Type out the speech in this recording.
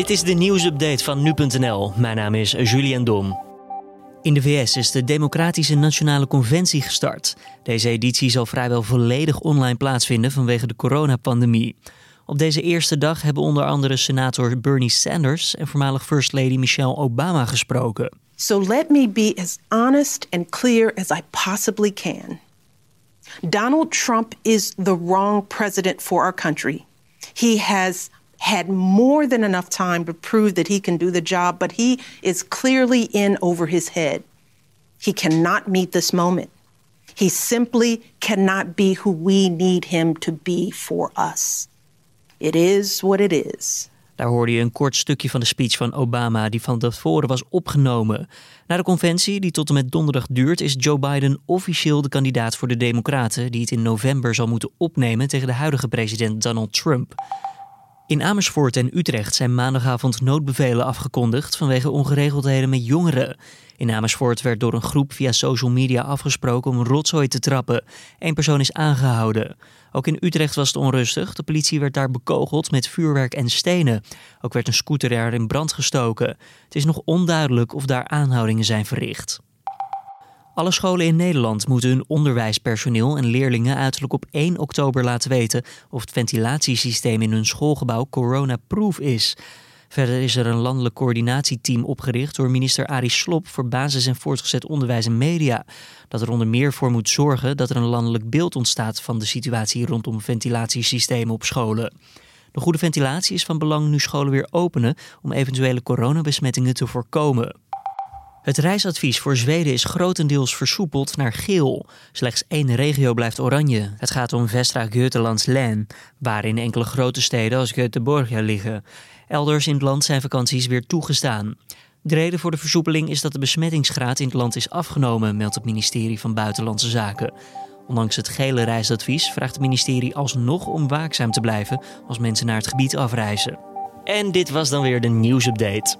Dit is de nieuwsupdate van nu.nl. Mijn naam is Julian Dom. In de VS is de Democratische Nationale Conventie gestart. Deze editie zal vrijwel volledig online plaatsvinden vanwege de coronapandemie. Op deze eerste dag hebben onder andere senator Bernie Sanders en voormalig First Lady Michelle Obama gesproken. So let me be as honest and clear as I possibly can. Donald Trump is the wrong president for our country. He has had more than enough time to prove that he can do the job, but he is clearly in over his head. He cannot meet this moment. He simply cannot be who we need him to be for us. It is what it is. Daar hoorde je een kort stukje van de speech van Obama, die van tevoren was opgenomen. Na de conventie, die tot en met donderdag duurt, is Joe Biden officieel de kandidaat voor de Democraten, die het in november zal moeten opnemen tegen de huidige president Donald Trump. In Amersfoort en Utrecht zijn maandagavond noodbevelen afgekondigd vanwege ongeregeldheden met jongeren. In Amersfoort werd door een groep via social media afgesproken om rotzooi te trappen. Eén persoon is aangehouden. Ook in Utrecht was het onrustig. De politie werd daar bekogeld met vuurwerk en stenen. Ook werd een scooter er in brand gestoken. Het is nog onduidelijk of daar aanhoudingen zijn verricht. Alle scholen in Nederland moeten hun onderwijspersoneel en leerlingen uiterlijk op 1 oktober laten weten of het ventilatiesysteem in hun schoolgebouw coronaproof is. Verder is er een landelijk coördinatieteam opgericht door minister Arie Slob voor basis- en voortgezet onderwijs en media. Dat er onder meer voor moet zorgen dat er een landelijk beeld ontstaat van de situatie rondom ventilatiesystemen op scholen. De goede ventilatie is van belang nu scholen weer openen om eventuele coronabesmettingen te voorkomen. Het reisadvies voor Zweden is grotendeels versoepeld naar geel. Slechts één regio blijft oranje. Het gaat om Västra Götalands län, waarin enkele grote steden als Göteborg liggen. Elders in het land zijn vakanties weer toegestaan. De reden voor de versoepeling is dat de besmettingsgraad in het land is afgenomen, meldt het ministerie van Buitenlandse Zaken. Ondanks het gele reisadvies vraagt het ministerie alsnog om waakzaam te blijven als mensen naar het gebied afreizen. En dit was dan weer de nieuwsupdate.